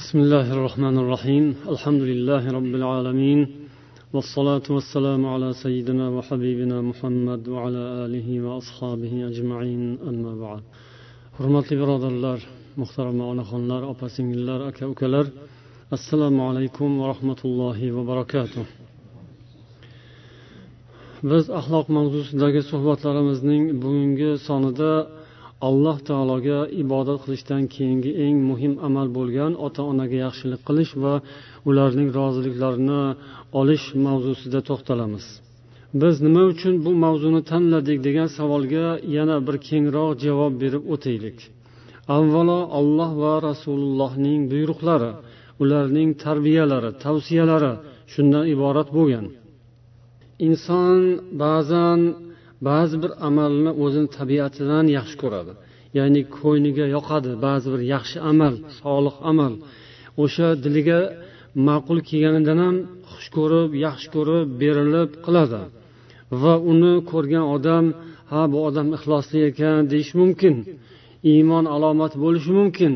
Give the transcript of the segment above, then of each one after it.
بسم الله الرحمن الرحيم الحمد لله رب العالمين والصلاة والسلام على سيدنا وحبيبنا محمد وعلى آله وأصحابه أجمعين أما بعد hurmatli birodarlar muhtarama onaxonlar opa singillar aka ukalar assalomu alaykum va rahmatullohi va barakatuh biz axloq mavzusidagi suhbatlarimizning bugungi sonida alloh taologa ibodat qilishdan keyingi eng muhim amal bo'lgan ota onaga yaxshilik qilish va ularning roziliklarini olish mavzusida to'xtalamiz. Biz nima uchun bu mavzuni tanladik degan savolga yana bir kengroq javob berib o'taylik. Avvalo alloh va rasulullohning buyruqlari ularning tarbiyalari tavsiyalari shundan iborat bo'lgan. Inson ba'zan ba'zi bir amalni o'zini tabiatidan yaxshi ko'radi. Ya'ni ko'ngliga yoqadi. Ba'zi bir yaxshi amal solih amal. O'sha diliga ma'qul kelganidan ham xush ko'rib yaxshi ko'rib berilib qiladi. Va uni ko'rgan odam ha bu odam ixlosli ekan deyish mumkin. Iymon alomati bo'lishi mumkin.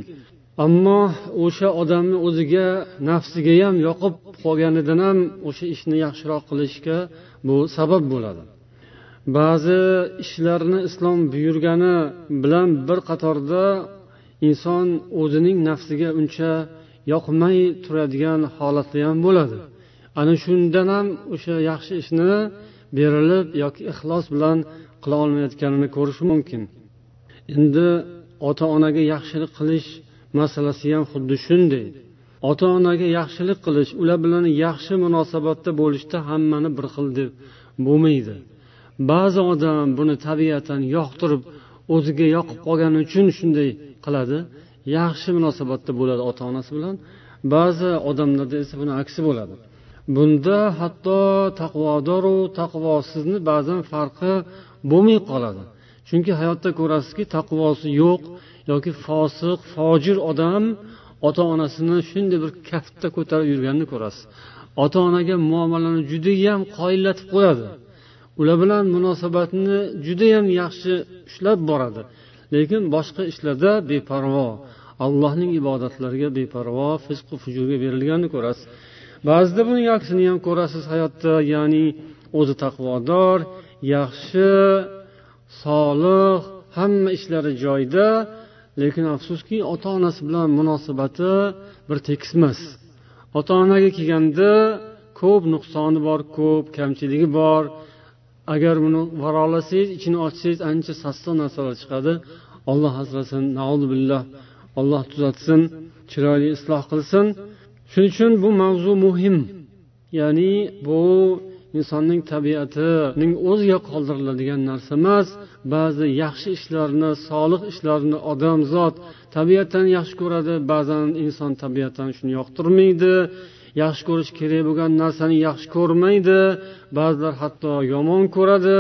Ammo o'sha odamni o'ziga nafsiga ham yoqib qolganidan ham o'sha ishni yaxshiroq qilishga bu sabab bo'ladi. Ba'zi ishlarni islom buyurgani bilan bir qatorda inson o'zining nafsiga uncha yoqmay turadigan holatda ham bo'ladi. Ana shundan ham o'sha yaxshi ishni berilib yoki ixlos bilan qila olmayotganini ko'rish mumkin. Endi ota onaga yaxshilik qilish masalasi ham xuddi shunday. Ota onaga yaxshilik qilish ular bilan yaxshi munosabatda bo'lishda hammani bir xil deb bo'lmaydi. Ba'zi odam buni tabiatan yoqtirib o'ziga yoqib qolgani uchun shunday qiladi. Yaxshi munosabatda bo'ladi ota onasi bilan. Ba'zi odamlarda esa buni aksi bo'ladi. Bunda hatto taqvodoru taqvosizni ba'zan farqi bo'lmay qoladi. Chunki hayotda ko'rasizki taqvosi yo'q yoki fosiq fojir odam ota onasini shunday bir kaftda ko'tarib yurganini ko'rasiz. Ota onaga muomalani judayam qoyillatib qo'yadi. Ular bilan munosabatni judayam yaxshi ushlab boradi. Lekin boshqa ishlarda beparvo allohning ibodatlariga beparvo fizqu fujurga berilganini ko'rasiz. Ba'zida buning aksini ham ko'rasiz hayotda ya'ni o'zi taqvodor yaxshi solih hamma ishlari joyida lekin afsuski ota onasi bilan munosabati bir tekis emas ota onaga kelganda ko'p nuqsoni bor ko'p kamchiligi bor agar buni varolasangiz ichini ochsangiz ancha sassiq narsalar chiqadi. Olloh asrasin billah olloh tuzatsin chiroyli isloh qilsin. Shuning uchun bu mavzu muhim. Ya'ni bu insonning tabiatining o'ziga qoldiriladigan narsa emas ba'zi yaxshi ishlarni solih ishlarni odamzod tabiatan yaxshi ko'radi. Ba'zan inson tabiatan shuni yoqtirmaydi. Yaxshi ko'rish kerak bo'lgan narsani yaxshi ko'rmaydi. Ba'zilar hatto yomon ko'radi.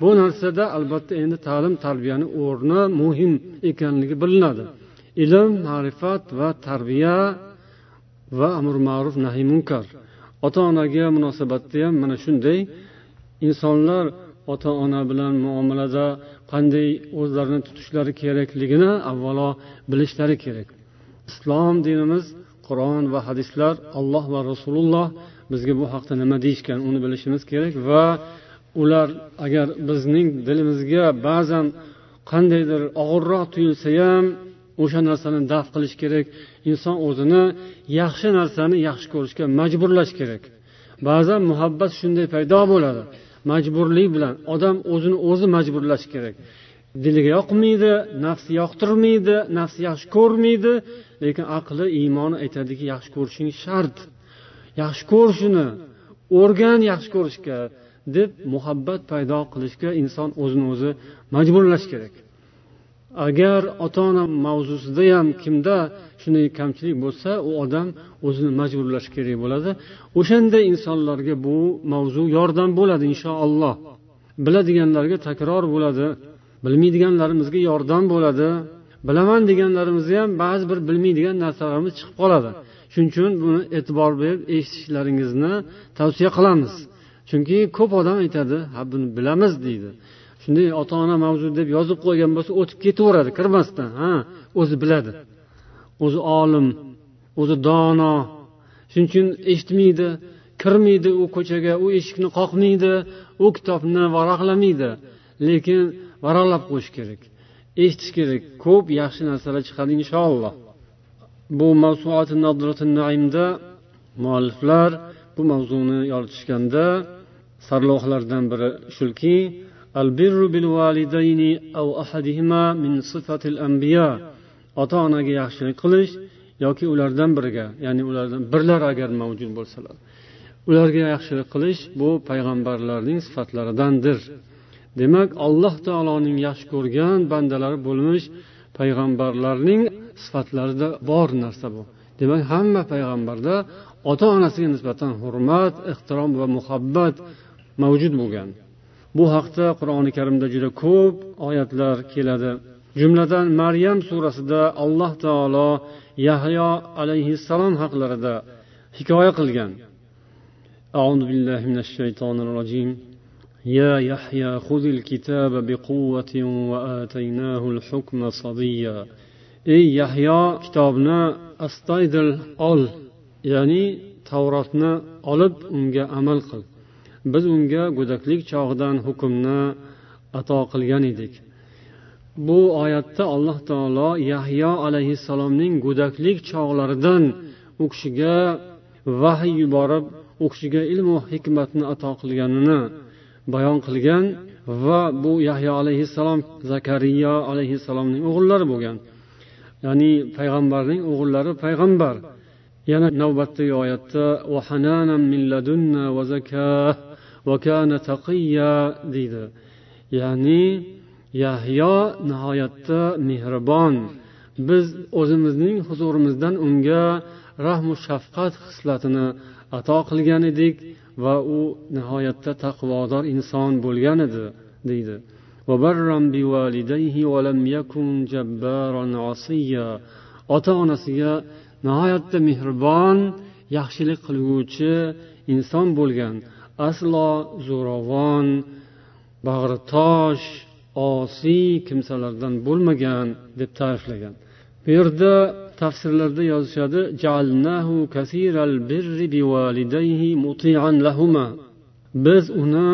Bu narsada albatta endi ta'lim tarbiyani o'rni muhim ekanligi bilinadi. Ilm ma'rifat va tarbiya va amr ma'ruf nahiy munkar. Ota onaga munosabatda ham mana shunday. Insonlar ota ona bilan muomalada qanday o'zlarini tutishlari kerakligini avvalo bilishlari kerak. Islom dinimiz qur'on va hadislar alloh va rasululloh bizga bu haqda nima deyishgan uni bilishimiz kerak va ular agar bizning dilimizga ba'zan qandaydir og'irroq tuyulsa ham o'sha narsani daf qilish kerak. Inson o'zini yaxshi narsani yaxshi ko'rishga majburlash kerak. Ba'zan muhabbat shunday paydo bo'ladi. Majburlik bilan odam o'zini o'zi majburlashi kerak. Diliga yoqmaydi nafsi yoqtirmaydi nafsi yaxshi ko'rmaydi lekin aqli iymoni aytadiki yaxshi ko'rishing shart. Yaxshi ko'r shuni o'rgan yaxshi ko'rishga deb muhabbat paydo qilishga inson o'zini o'zi majburlash kerak. Agar ota ona mavzusida ham kimda shunday kamchilik bo'lsa u odam o'zini majburlashi kerak bo'ladi. O'shanday insonlarga bu mavzu yordam bo'ladi inshaalloh. Biladiganlarga takror bo'ladi bilmaydiganlarimizga yordam bo'ladi. Bilaman deganlarimizni ham ba'zi bir bilmaydigan narsalarimiz chiqib qoladi. Shuning uchun buni e'tibor berib eshitishlaringizni tavsiya qilamiz. Chunki ko'p odam aytadi ha buni bilamiz deydi. Shunday ota ona mavzu deb yozib qo'ygan bo'lsa o'tib ketaveradi kirmasdan ha o'zi biladi. O'zi olim o'zi dono. Shuning uchun eshitmaydi kirmaydi u ko'chaga u eshikni qoqmaydi u kitobni varaqlamaydi lekin varaqlab qo'yish kerak. Eshitish kerak. Ko'p yaxshi narsalar chiqadi inshaalloh bu naimda mualliflar bu mavzuni yoritishganda sarlavhalardan biri shuki ota onaga yaxshilik qilish yoki ulardan biriga ya'ni ulardan birlar agar mavjud bo'lsalar ularga yaxshilik qilish bu payg'ambarlarning sifatlaridandir. demak alloh taoloning yaxshi ko'rgan bandalari bo'lmish payg'ambarlarning sifatlarida bor narsa bu demak hamma payg'ambarda ota onasiga nisbatan hurmat ehtirom va muhabbat mavjud bo'lgan bu haqda qur'oni karimda juda ko'p oyatlar keladi jumladan maryam surasida alloh taolo yahyo alayhissalom haqlarida hikoya qilgan أعوذ بالله من الشيطان الرجيم يا يحيى خذ الكتاب بقوة وآتيناه الحكم صبيا ey yahyo kitobni astoydil ol ya'ni tavrotni olib unga amal qil biz unga go'daklik chog'idan hukmni ato qilgan edik bu oyatda alloh taolo yahyo alayhissalomning go'daklik chog'laridan u kishiga vahiy yuborib u kishiga ilmu hikmatni ato qilganini bayon qilgan va bu yahyo alayhissalom zakariya alayhissalomning o'g'illari bo'lgan. Ya'ni payg'ambarning o'g'illari payg'ambar. Yana navbatdagi oyatda deydi. Ya'ni yahyo nihoyatda mehribon. Biz o'zimizning huzurimizdan unga rahmu shafqat xislatini ato qilgan edik. Va u nihoyatda taqvodor inson bo'lgan edi deydi. Ota onasiga nihoyatda mehribon yaxshilik qilguvchi inson bo'lgan aslo zo'ravon bag'ritosh osiy kimsalardan bo'lmagan deb ta'riflagan. Bu yerda tafsirlarda yozishadi biz uni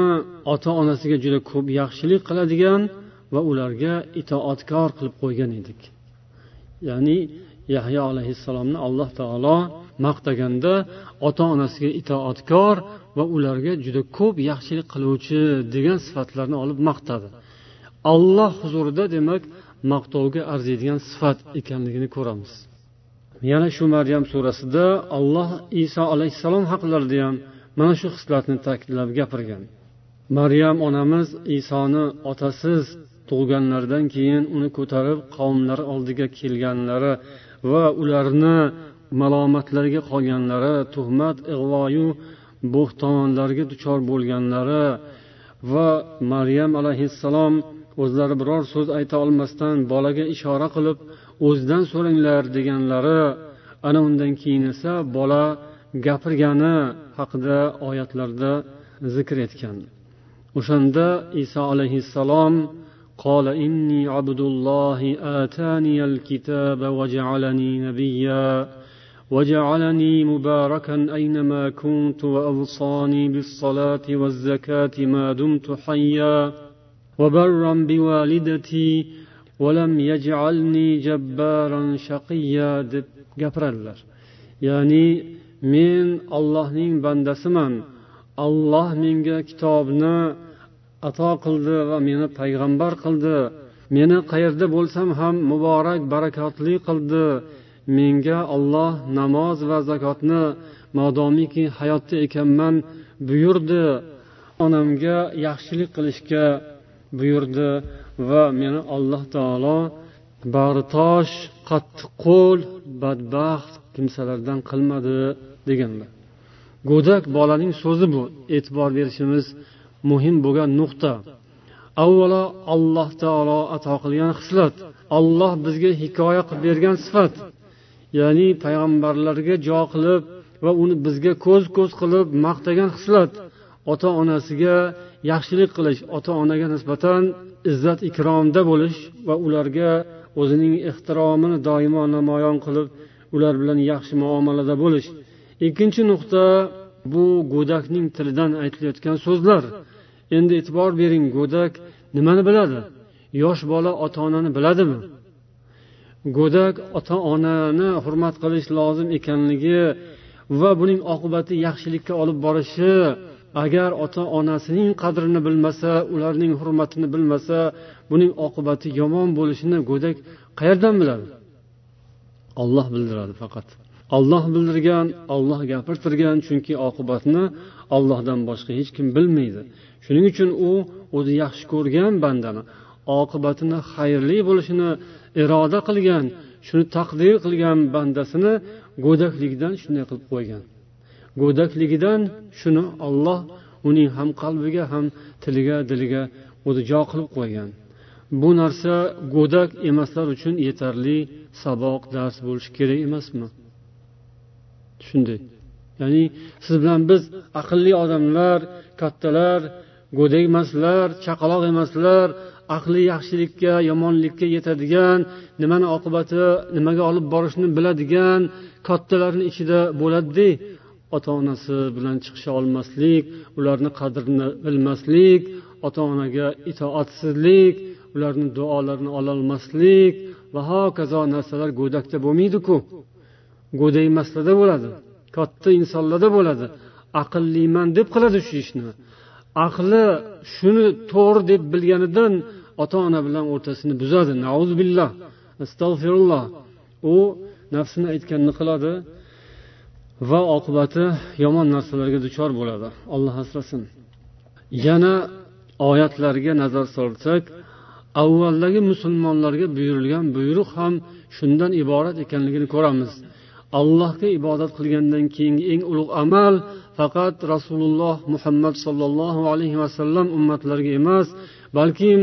ota onasiga juda ko'p yaxshilik qiladigan va ularga itoatkor qilib qo'ygan edik. Ya'ni yahyo alayhissalomni alloh taolo maqtaganda ota onasiga itoatkor va ularga juda ko'p yaxshilik qiluvchi degan sifatlarni olib maqtadi. Alloh huzurida demak maqtovga arziydigan sifat ekanligini ko'ramiz. Yana shu maryam surasida alloh iso alayhissalom haqlarida ham mana shu hislatni ta'kidlab gapirgan. Maryam onamiz isoni otasiz tug'ganlaridan keyin uni ko'tarib qavmlari oldiga kelganlari va ularni malomatlarga qolganlari tuhmat ig'voyu bo'xtonlarga duchor bo'lganlari va maryam alayhissalom o'zlari biror so'z ayta olmasdan bolaga ishora qilib o'zidan so'ranglar deganlari ana undan keyin esa bola gapirgani haqida oyatlarda zikr etgan o'shanda iso alayhissalom قال إني عبد الله آتاني الكتاب وجعلني نبيا وجعلني مباركا أينما كنت وأوصاني بالصلاة والزكاة ما دمت حيا وبرا بوالدتي deb gapiradilar ya'ni men ollohning bandasiman. Olloh menga kitobni ato qildi va meni payg'ambar qildi. Meni qayerda bo'lsam ham muborak barakotli qildi. Menga olloh namoz va zakotni modomiki hayotda ekanman buyurdi. Onamga yaxshilik qilishga buyurdi. Va meni alloh taolo bag'ritosh qattiqqo'l badbaxt kimsalardan qilmadi deganlar. Go'dak bolaning so'zi bu. E'tibor berishimiz muhim bo'lgan nuqta. Avvalo alloh taolo ato qilgan xislat olloh bizga hikoya qilib bergan sifat. Ya'ni payg'ambarlarga jo qilib va uni bizga ko'z ko'z qilib maqtagan xislat ota onasiga yaxshilik qilish ota onaga nisbatan izzat ikromda bo'lish va ularga o'zining ehtiromini doimo namoyon qilib ular bilan yaxshi muomalada bo'lish. Ikkinchi nuqta bu go'dakning tilidan aytilayotgan so'zlar. Endi e'tibor bering go'dak nimani biladi? Yosh bola ota onani biladimi? Go'dak ota onani hurmat qilish lozim ekanligi va buning oqibati yaxshilikka olib borishi agar ota onasining qadrini bilmasa ularning hurmatini bilmasa buning oqibati yomon bo'lishini go'dak qayerdan biladi? Olloh bildiradi faqat. Olloh bildirgan olloh gapirtirgan chunki oqibatni ollohdan boshqa hech kim bilmaydi. Shuning uchun u o'zi yaxshi ko'rgan bandani oqibatini xayrli bo'lishini iroda qilgan shuni taqdir qilgan bandasini go'dakligidan shunday qilib qo'ygan. Go'dakligidan shuni olloh uning ham qalbiga ham tiliga diliga o'zi jo qilib qo'ygan. Bu narsa go'dak emaslar uchun yetarli saboq dars bo'lishi kerak emasmi? Shunday ya'ni siz bilan biz aqlli odamlar kattalar go'dak emaslar chaqaloq emaslar aqli yaxshilikka yomonlikka yetadigan nimani oqibati nimaga olib borishni biladigan kattalarni ichida bo'ladida ota onasi bilan chiqisha olmaslik ularni qadrini bilmaslik ota onaga itoatsizlik ularni duolarini ololmaslik va hokazo narsalar go'dakda bo'lmaydiku. Go'dak emaslarda bo'ladi katta insonlarda bo'ladi. Aqlliman deb qiladi shu ishni. Aqli shuni to'g'ri deb bilganidan ota ona bilan o'rtasini buzadi. Billah astag'firulloh. U nafsini aytganini qiladi va oqibati yomon narsalarga duchor bo'ladi. Alloh asrasin. Yana oyatlarga nazar solsak avvaldagi musulmonlarga buyurilgan buyruq ham shundan iborat ekanligini ko'ramiz. Allohga ibodat qilgandan keyingi eng ulug' amal faqat rasululloh muhammad sollallohu alayhi vasallam ummatlariga emas balkim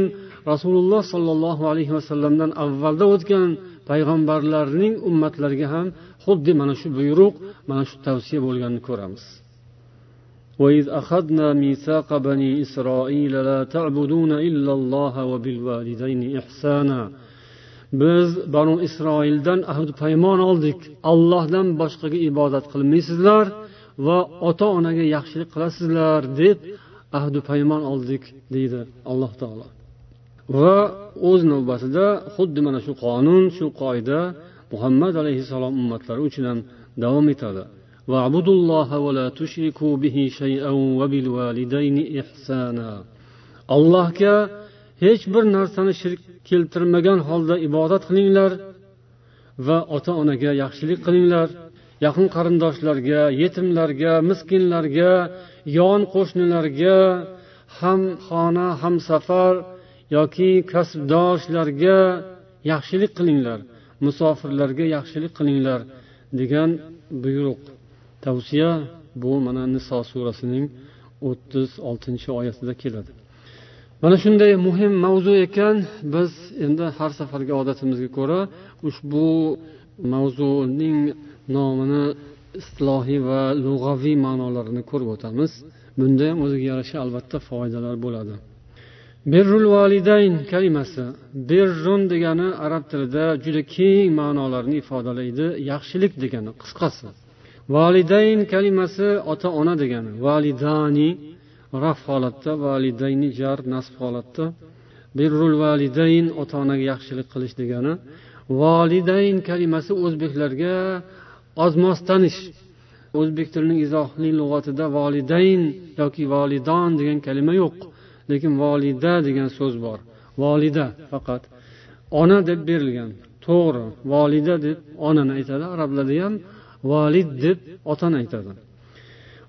rasululloh sollallohu alayhi vasallamdan avvalda o'tgan payg'ambarlarning ummatlariga ham xuddi mana shu buyruq mana shu tavsiya bo'lganini ko'ramiz وإذ أخذنا ميثاق بني إسرائيل لا تعبدون إلا الله وبالوالدين إحسانا biz banu isroildan ahd paymon oldik ollohdan boshqaga ibodat qilmaysizlar va ota onaga yaxshilik qilasizlar deb ahdu paymon oldik deydi alloh taolo va o'z navbatida xuddi mana shu qonun shu qoida muhammad alayhissalom ummatlari uchun ham davom etadi. Allohga hech bir narsani shirk keltirmagan holda ibodat qilinglar va ota onaga yaxshilik qilinglar. Yaqin qarindoshlarga yetimlarga miskinlarga yon qo'shnilarga ham xona ham safar yoki kasbdoshlarga yaxshilik qilinglar musofirlarga yaxshilik qilinglar degan buyruq. Tavsiya bu mana niso surasining o'ttiz oltinchi oyatida keladi. Mana shunday muhim mavzu ekan. Biz endi har safargi odatimizga ko'ra ushbu mavzuning nomini istilohiy va lug'aviy ma'nolarini ko'rib o'tamiz. Bunda ham o'ziga yarasha albatta foydalar bo'ladi. Birrul validayn kalimasi. Birrun degani arab tilida juda keng ma'nolarni ifodalaydi. Yaxshilik degani qisqasi. Validayn kalimasi ota ona degani. Validani raf holatda validayni jar nasb holatda. Birrul validayn ota onaga yaxshilik qilish degani. Validayn kalimasi o'zbeklarga ozmos tanish o'zbek tilining izohli lug'atida validayn yoki validon degan kalima yo'q. Lekin volida degan so'z bor. Volida faqat. Ona deb berilgan. To'g'ri volida deb onani aytadi. Arablarda ham valid deb otani aytadi.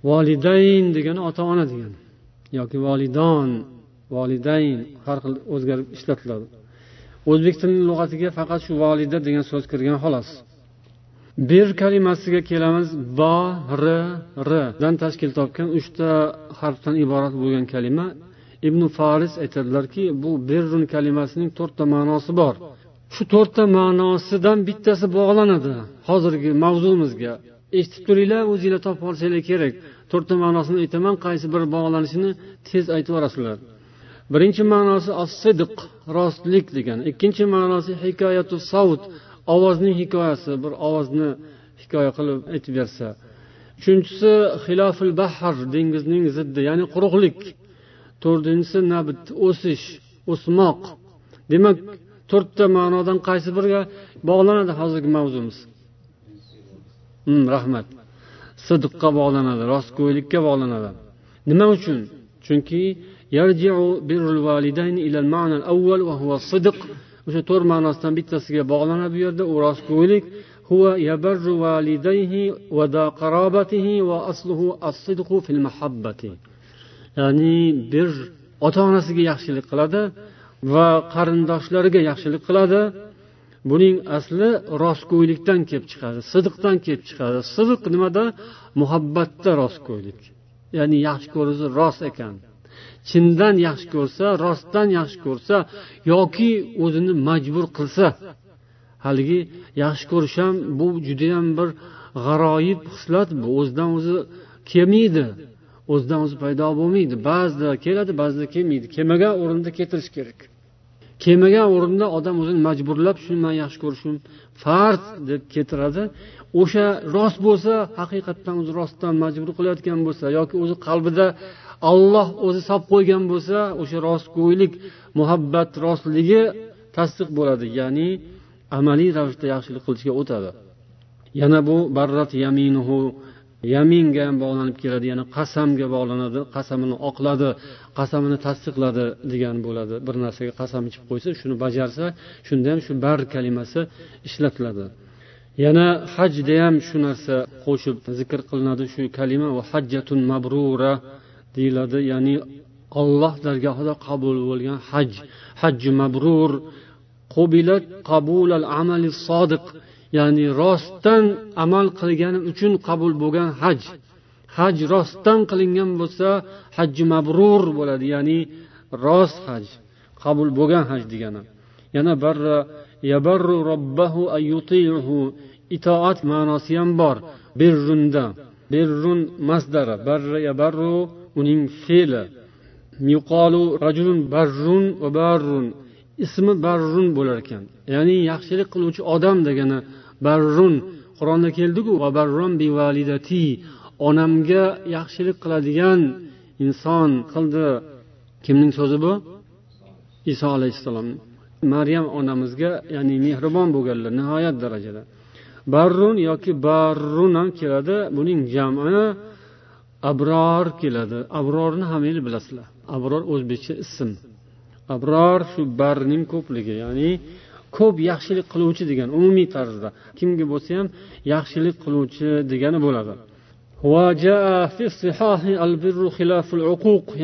Volidayn degani ota ona degani yoki volidon volidayn har xil o'zgarib ishlatiladi. O'zbek tilini lug'atiga faqat shu volida degan so'z kirgan xolos. Bir kalimasiga kelamiz bo r rdan tashkil topgan uchta harfdan iborat bo'lgan kalima ibn faris aytadilarki bu birrun kalimasining to'rtta ma'nosi bor. Shu to'rtta ma'nosidan bittasi bog'lanadi. Hozirgi mavzumizga eshitib turinglar o'zinglar topib olsanglar kerak. To'rtta ma'nosini aytaman qaysi biri bog'lanishini tez aytib yuborasizlar. Birinchi ma'nosi as sidq rostlik degani ikkinchi ma'nosi hikoyatu savt ovozning hikoyasi bir ovozni hikoya qilib aytib bersa. Uchinchisi xilofil bahr dengizning ziddi ya'ni quruqlik. to'rtinchisi nabit o'sish o'smoq demak to'rtta ma'nodan qaysi biriga bog'lanadi hozirgi mavzumiz hmm, rahmat sidqqa bog'lanadi rostgo'ylikka bog'lanadi nima uchun chunki o'sha to'rt ma'nosidan bittasiga bog'lanadi bu yerda u rostgo'ylik هو يبر والديه وذا قرابته وأصله الصدق في المحبة ya'ni bir ota onasiga yaxshilik qiladi va qarindoshlariga yaxshilik qiladi. Buning asli rostgo'ylikdan kelib chiqadi sidiqdan kelib chiqadi. Sidiq nimada? Muhabbatda rostgo'ylik. Ya'ni yaxshi ko'rsa rost ekan. Chindan yaxshi ko'rsa rostdan yaxshi ko'rsa yoki o'zini majbur qilsa haligi yaxshi ko'rish ham bu judayam bir g'aroyib hislat bu o'zidan o'zi kelmaydi. O'zidan o'zi paydo bo'lmaydi. Ba'zida keladi ba'zida kelmaydi. Kelmagan o'rinda keltirish kerak. Kelmagan o'rinda odam o'zini majburlab shuni man yaxshi ko'rishim farz deb keltiradi. O'sha rost bo'lsa haqiqatdan o'zi rostdan majbur qilayotgan bo'lsa yoki o'zi qalbida olloh o'zi solib qo'ygan bo'lsa o'sha rostgo'ylik muhabbat rostligi tasdiq bo'ladi. Ya'ni amaliy ravishda yaxshilik qilishga o'tadi. Yana bu barrat yaminuhu yaminga ham bog'lanib keladi yana qasamga bog'lanadi qasamini oqladi qasamini tasdiqladi degan bo'ladi. Bir narsaga qasam ichib qo'ysa shuni bajarsa shunda ham shu bar kalimasi ishlatiladi. Yana hajda ham shu narsa qo'shib zikr qilinadi shu kalima va hajjatun mabrura deyiladi. Ya'ni olloh dargohida qabul bo'lgan haj. Hajji mabrur qubilat qabulal amali sodiq ya'ni rostdan amal qilgani uchun qabul bo'lgan haj. Haj rostdan qilingan bo'lsa hajji mabrur bo'ladi ya'ni rost haj qabul bo'lgan haj degani. Yana barra yabarru robbahu ayutihu itoat ma'nosi ham bor berrunda birrun masdari barra yabarru uning fe'li. Yuqolu rajulun barrun va barrun ismi barrun bo'lar ekan. Ya'ni yaxshilik qiluvchi odam degani barrun. Qur'onda keldiku onamga yaxshilik qiladigan inson qildi. Kimning so'zi bu? Iso alayhissalom. Maryam onamizga ya'ni mehribon bo'lganlar nihoyat darajada. Barrun yoki barrun ham keladi buning jami abror keladi. Abrorni hammanglar bilasizlar. Abror o'zbekcha ism. Abror shu barning ko'pligi ya'ni ko'p yaxshilik qiluvchi degan umumiy tarzda. Kimga bo'lsa ham yaxshilik qiluvchi degani bo'ladi.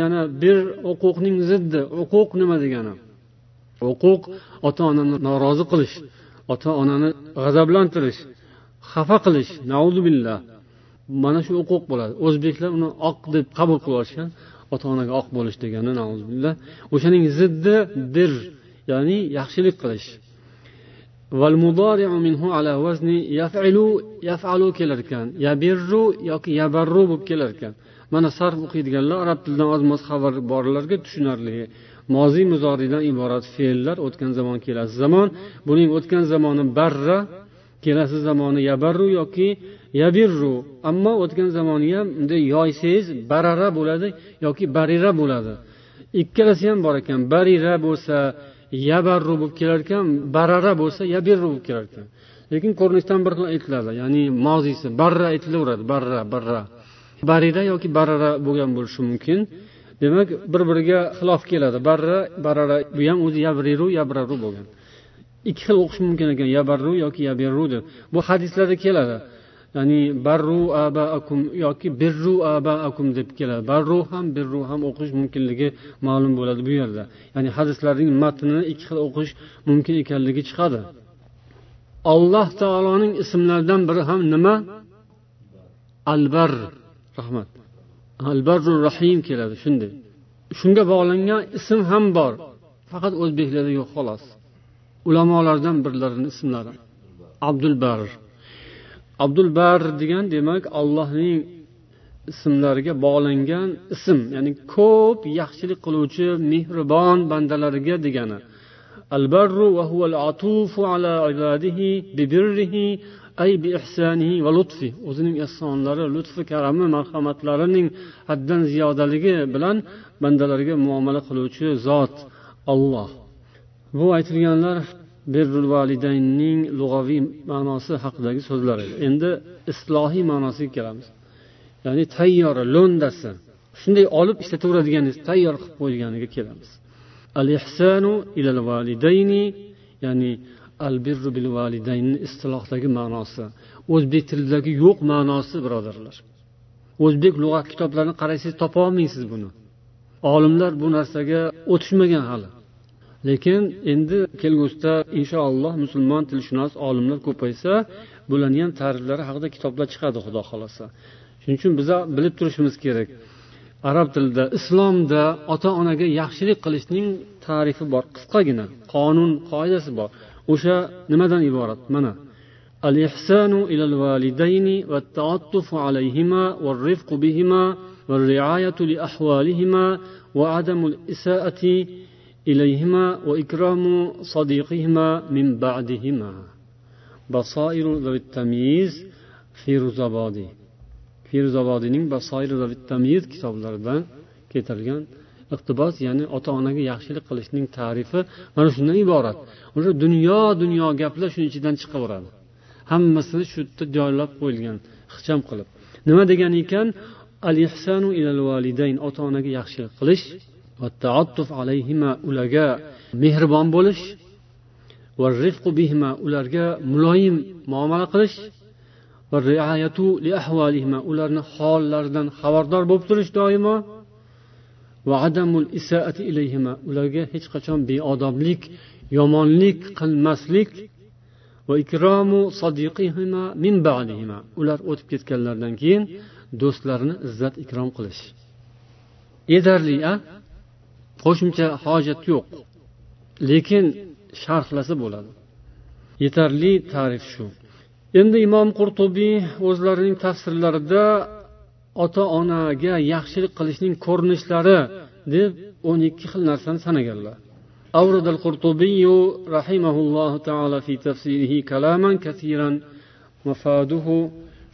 Yana bir huquqning ziddi. Huquq nima degani? Huquq ota onani norozi qilish ota onani g'azablantirish xafa qilish. Billah. Mana shu huquq bo'ladi. O'zbeklar uni oq deb qabul qilib olishgan ota onaga oq bo'lish degani billah. O'shaning ziddi bir ya'ni yaxshilik qilish. Ala vazni yafilu yafalu kelar ekan yabirru yoki yabarru bo'lib kelar ekan mana sarf o'qiydiganlar arab tilidan oz moz xabar borlarga tushunarli. Moziy muzoriydan iborat fe'llar o'tgan zamon kelasi zamon. Buning o'tgan zamoni barra kelasi zamoni yabarru yoki yabirru. Ammo o'tgan zamoni ham bunday yoysangiz barara bo'ladi yoki barira bo'ladi. Ikkalasi ham bor ekan barira bo'lsa yabarru bo'lib kelar ekan barara bo'lsa yabirru bo'lib kelar ekan lekin ko'rinishdan bir xil aytiladi. Ya'ni moziysi barra aytilaveradi barra barra. Barida yoki barara bo'lgan bo'lishi mumkin. Demak bir biriga xilof keladi. Barra barara bu ham o'zi yabriru yabraru bo'lgan. Ikki xil o'qish mumkin ekan yabarru yoki yabirru deb. Bu hadislarda keladi. Ya'ni barru abaakum yoki birru abaakum deb keladi. Barru ham birru ham o'qish mumkinligi ma'lum bo'ladi bu yerda. Ya'ni hadislarning matnini ikki xil o'qish mumkin ekanligi chiqadi. Alloh taoloning ismlaridan biri ham nima? Albar rahmat. Albarru rahim keladi shunday. Shunga bog'langan ism ham bor. Faqat o'zbeklarda yo'q xolos. Ulamolardan birlarini ismlari. Abdulbar abdul bar degan demak allohning ismlariga bog'langan ism ya'ni ko'p yaxshilik qiluvchi mehribon bandalariga degani البر وهو العطوف على عباده ببره ay bi ihsanihi va lutfi o'zining ehsonlari lutfi karami marhamatlarining haddan ziyodaligi bilan bandalarga muomala qiluvchi zot olloh bu aytilganlar birrul validaynning lug'aviy ma'nosi haqidagi so'zlar edi. Endi islohiy ma'nosiga kelamiz. Ya'ni tayyor lo'ndasi. Shunday olib ishlataveradigan tayyor qilib qo'yganiga kelamiz. Al ihsanu ilal validayni ya'ni al birru bil validaynni istilohdagi ma'nosi. O'zbek tilidagi yo'q ma'nosi birodarlar. O'zbek lug'at kitoblarini qarasangiz topolmaysiz buni. Olimlar bu narsaga o'tishmagan hali. lekin endi kelgusida inshaalloh musulmon tilshunos olimlar ko'paysa bularni ham ta'riflari haqida kitoblar chiqadi xudo xohlasa shuning uchun biza bilib turishimiz kerak arab tilida islomda ota onaga yaxshilik qilishning tarifi bor qisqagina qonun qoidasi bor o'sha nimadan iborat mana الإحسان إلى الوالدين والتعطف عليهما والرفق بهما والرعاية لأحوالهما وعدم الإساءة إليهما وإكرام صديقهما من بعدهما بصائر ذوي التمييز في رزبادي firzobodiyning basoir tamyiz kitoblaridan keltirilgan iqtibos ya'ni ota onaga yaxshilik qilishning tarifi mana shundan iborat o'sha dunyo dunyo gaplar shuni ichidan chiqaveradi hammasini shu yerda joylab qo'yilgan ixcham qilib nima degan ekan al ihsanu ilal validayn ota onaga yaxshilik qilish va taattuf alayhima ularga mehribon bo'lish va rifqu bihima ularga muloyim muomala qilish va riayatu li ahvalihima ularni hollaridan xabardor bo'lib turish doimo va adamul isaati ilayhima ularga hech qachon beodoblik yomonlik qilmaslik va ikromu sodiqihima min ba'dihima ular o'tib ketganlaridan keyin do'stlarini izzat ikrom qilish. Yetarli a qo'shimcha hojat yo'q lekin sharhlasa bo'ladi yetarli tarif shu endi imom qurtubiy o'zlarining tafsirlarida ota onaga yaxshilik qilishning ko'rinishlari deb o'n ikki xil narsani sanaganlar أورد القرطبي رحمه الله تعالى في تفسيره كلاما كثيرا مفاده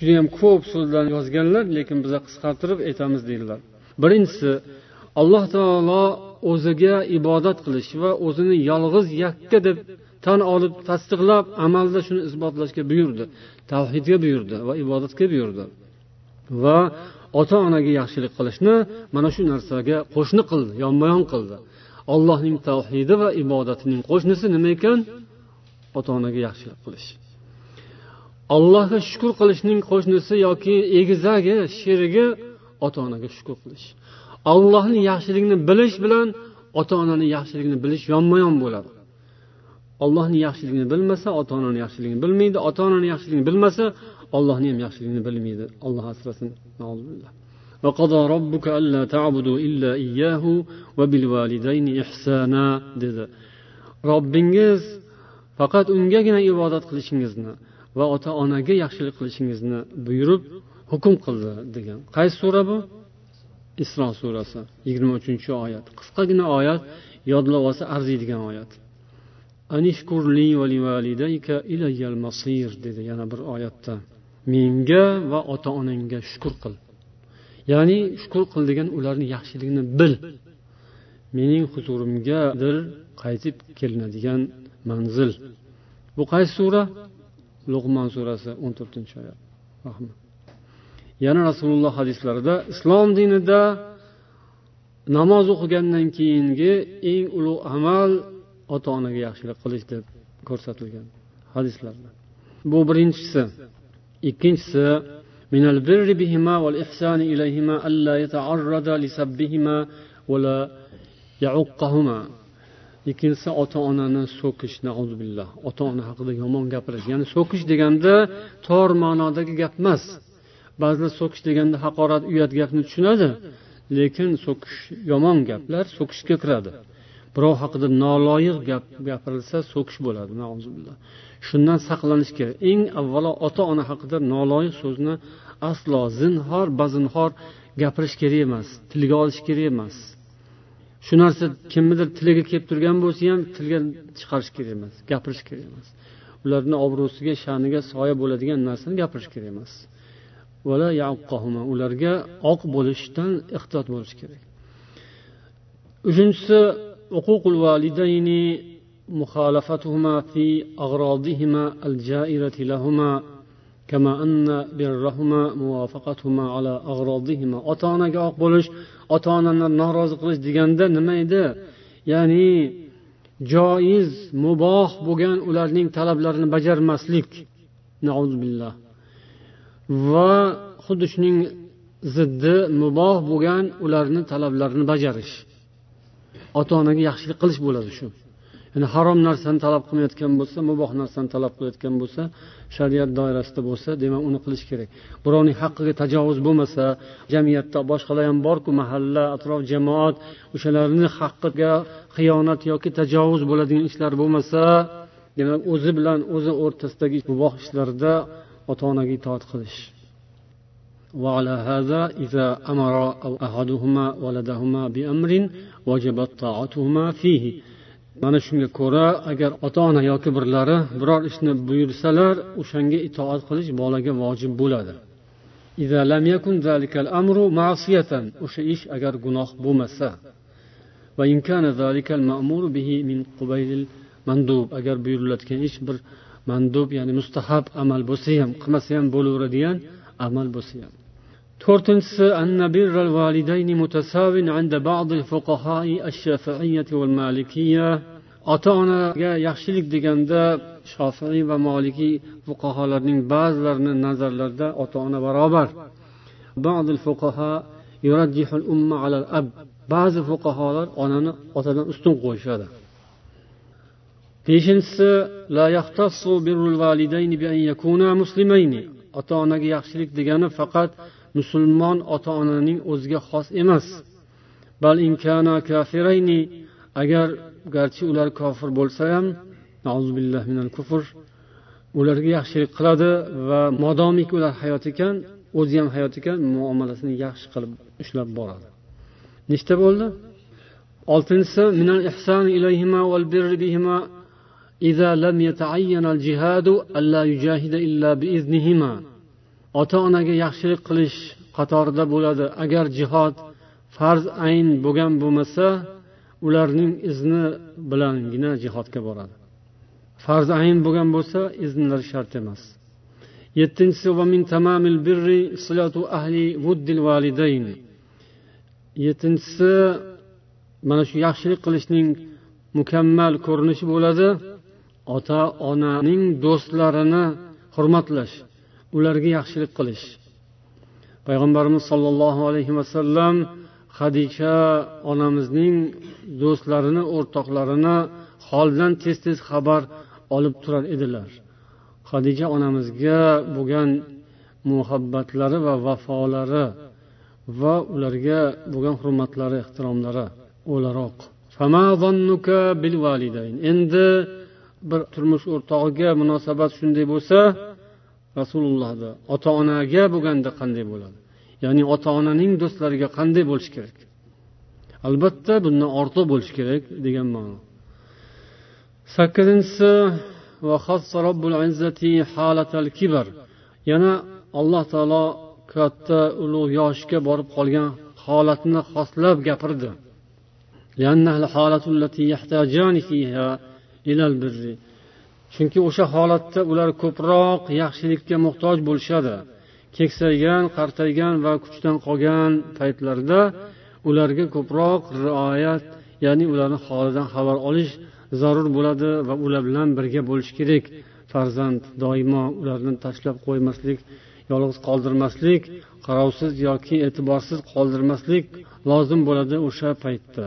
judayam ko'p so'zlarni yozganlar lekin biza qisqartirib aytamiz deydilar birinchisi alloh taolo o'ziga ibodat qilish va o'zini yolg'iz yakka deb tan olib tasdiqlab amalda shuni isbotlashga buyurdi tavhidga buyurdi va ibodatga buyurdi. Va ota onaga yaxshilik qilishni mana shu narsaga qo'shni qildi yonma yon qildi. Allohning tavhidi va ibodatining qo'shnisi nima ekan? Ota onaga yaxshilik qilish. Allohga shukur qilishning qo'shnisi yoki egizagi sherigi ota onaga shukur qilish. allohni yaxshiligini bilish bilan ota onani yaxshiligini bilish yonma yon bo'ladi ollohni yaxshiligini bilmasa ota onani yaxshiligini bilmaydi ota onani yaxshiligini bilmasa ollohni ham yaxshiligini bilmaydi alloh asrasin وقضى ربك ألا تعبدوا إلا إياه وبالوالدين إحسانا dedi robbingiz faqat ungagina ibodat qilishingizni va ota onaga yaxshilik qilishingizni buyurib hukm qildi degan qaysi sura bu Isro surasi yigirma uchinchi oyat. Qisqagina oyat yodlab olsa arziydigan oyat. Dedi yana bir oyatda. Menga va ota onangga shukur qil. Ya'ni shukur qil degan ularni yaxshiligini bil. Mening huzurimgadir qaytib kelinadigan manzil. Bu qaysi sura? Lug'mon surasi o'n to'rtinchi oyat. Rahmat. yana rasululloh hadislarida islom dinida namoz o'qigandan keyingi eng ulug' amal ota onaga yaxshilik qilish deb ko'rsatilgan hadislarda bu birinchisi ikkinchisi من البر بهما والإحسان إليهما ألا يتعرض لسبهما ولا يعقهما ikkinchisi ota onani so'kish billah ota ona haqida yomon gapirish ya'ni so'kish deganda tor ma'nodagi gap emas Ba'zilar so'kish deganda haqorat uyat gapni tushunadi lekin so'kish yomon gaplar so'kishga kiradi. Birov haqida noloyiq gap gapirilsa so'kish bo'ladi shundan saqlanish kerak. Eng avvalo ota ona haqida noloyiq so'zni aslo zinhor bazinhor gapirish kerak emas tilga olish kerak emas. Shu narsa kimnidir tiliga kelib turgan bo'lsa ham tilga chiqarish kerak emas gapirish kerak emas. Ularni obro'siga sha'niga soya bo'ladigan narsani gapirish kerak emas. ularga oq bo'lishdan ehtiyot bo'lish kerak uchinchisi uququl validayni مخالفتهما في أغراضهما الجائرة لهما كما أن برهما موافقتهما على أغراضهما ota onaga oq bo'lish ota onani norozi qilish deganda nima edi ya'ni joiz muboh bo'lgan ularning talablarini bajarmaslik billah va xuddi shuning ziddi muboh bo'lgan ularni talablarini bajarish. Ota onaga yaxshilik qilish bo'ladi shu. Ya'ni harom narsani talab qilmayotgan bo'lsa muboh narsani talab qilayotgan bo'lsa shariat doirasida bo'lsa demak uni qilish kerak. Birovning haqqiga tajovuz bo'lmasa jamiyatda boshqalar ham borku mahalla atrof jamoat o'shalarni haqqiga xiyonat yoki tajovuz bo'ladigan ishlar bo'lmasa demak o'zi bilan o'zi o'rtasidagi muboh ishlarda ota onaga itoat qilish وعلى هذا إذا أمر أحدهما ولدهما بأمر وجبت طاعتهما فيه mana shunga ko'ra agar ota ona yoki birlari biror ishni buyursalar o'shanga itoat qilish bolaga vojib bo'ladi o'sha ish agar gunoh bo'lmasa agar buyurilayotgan ish bir mandub ya'ni mustahab amal bo'lsa ham qilmasa ham bo'laveradigan amal bo'lsa ham to'rtinchisi أن بر الوالدين متساو عند بعض الفقهاء الشافعية والمالكية ota onaga yaxshilik deganda shofiy va molikiy fuqarolarning ba'zilarini nazarlarida ota ona barobar ba'zi fuqarolar onani otadan ustun qo'yishadi Beshinchisi ota onaga yaxshilik degani faqat musulmon ota onaning o'ziga xos emas. Bal agar garchi ular kofir bo'lsa ham kufr ularga yaxshilik qiladi va modomiki ular hayot ekan o'zi ham hayot ekan muomalasini yaxshi qilib ushlab boradi. Nechta bo'ldi? Oltinchisi إذا لم يتعين الجهاد ألا يجاهد إلا بإذنهما ota onaga yaxshilik qilish qatorida bo'ladi agar jihod farz ayn bo'lgan bo'lmasa ularning izni bilangina jihodga boradi farz ayn bo'lgan bo'lsa iznlari shart emas yettinchisi yettinchisi mana shu yaxshilik qilishning mukammal ko'rinishi bo'ladi Ota onaning do'stlarini hurmatlash ularga yaxshilik qilish. Payg'ambarimiz sollallohu alayhi vasallam hadisha onamizning do'stlarini o'rtoqlarini holidan tez tez xabar olib turar edilar. Hadija onamizga bo'lgan muhabbatlari va vafolari va ularga bo'lgan hurmatlari ehtiromlari o'laroq. Endi bir turmush o'rtog'iga munosabat shunday bo'lsa rasulullohda ota onaga bo'lganda qanday bo'ladi? Ya'ni ota onaning do'stlariga qanday bo'lish kerak? Albatta bundan ortiq bo'lishi kerak degan ma'no. Sakkizinchisi yana alloh taolo katta ulug' yoshga borib qolgan holatni xoslab gapirdi. Chunki o'sha holatda ular ko'proq yaxshilikka muhtoj bo'lishadi. Keksaygan qartaygan va kuchdan qolgan paytlarida ularga ko'proq rioyat ya'ni ularni holidan xabar olish zarur bo'ladi va ular bilan birga bo'lish kerak. Farzand doimo ularni tashlab qo'ymaslik yolg'iz qoldirmaslik qarovsiz yoki e'tiborsiz qoldirmaslik lozim bo'ladi o'sha paytda.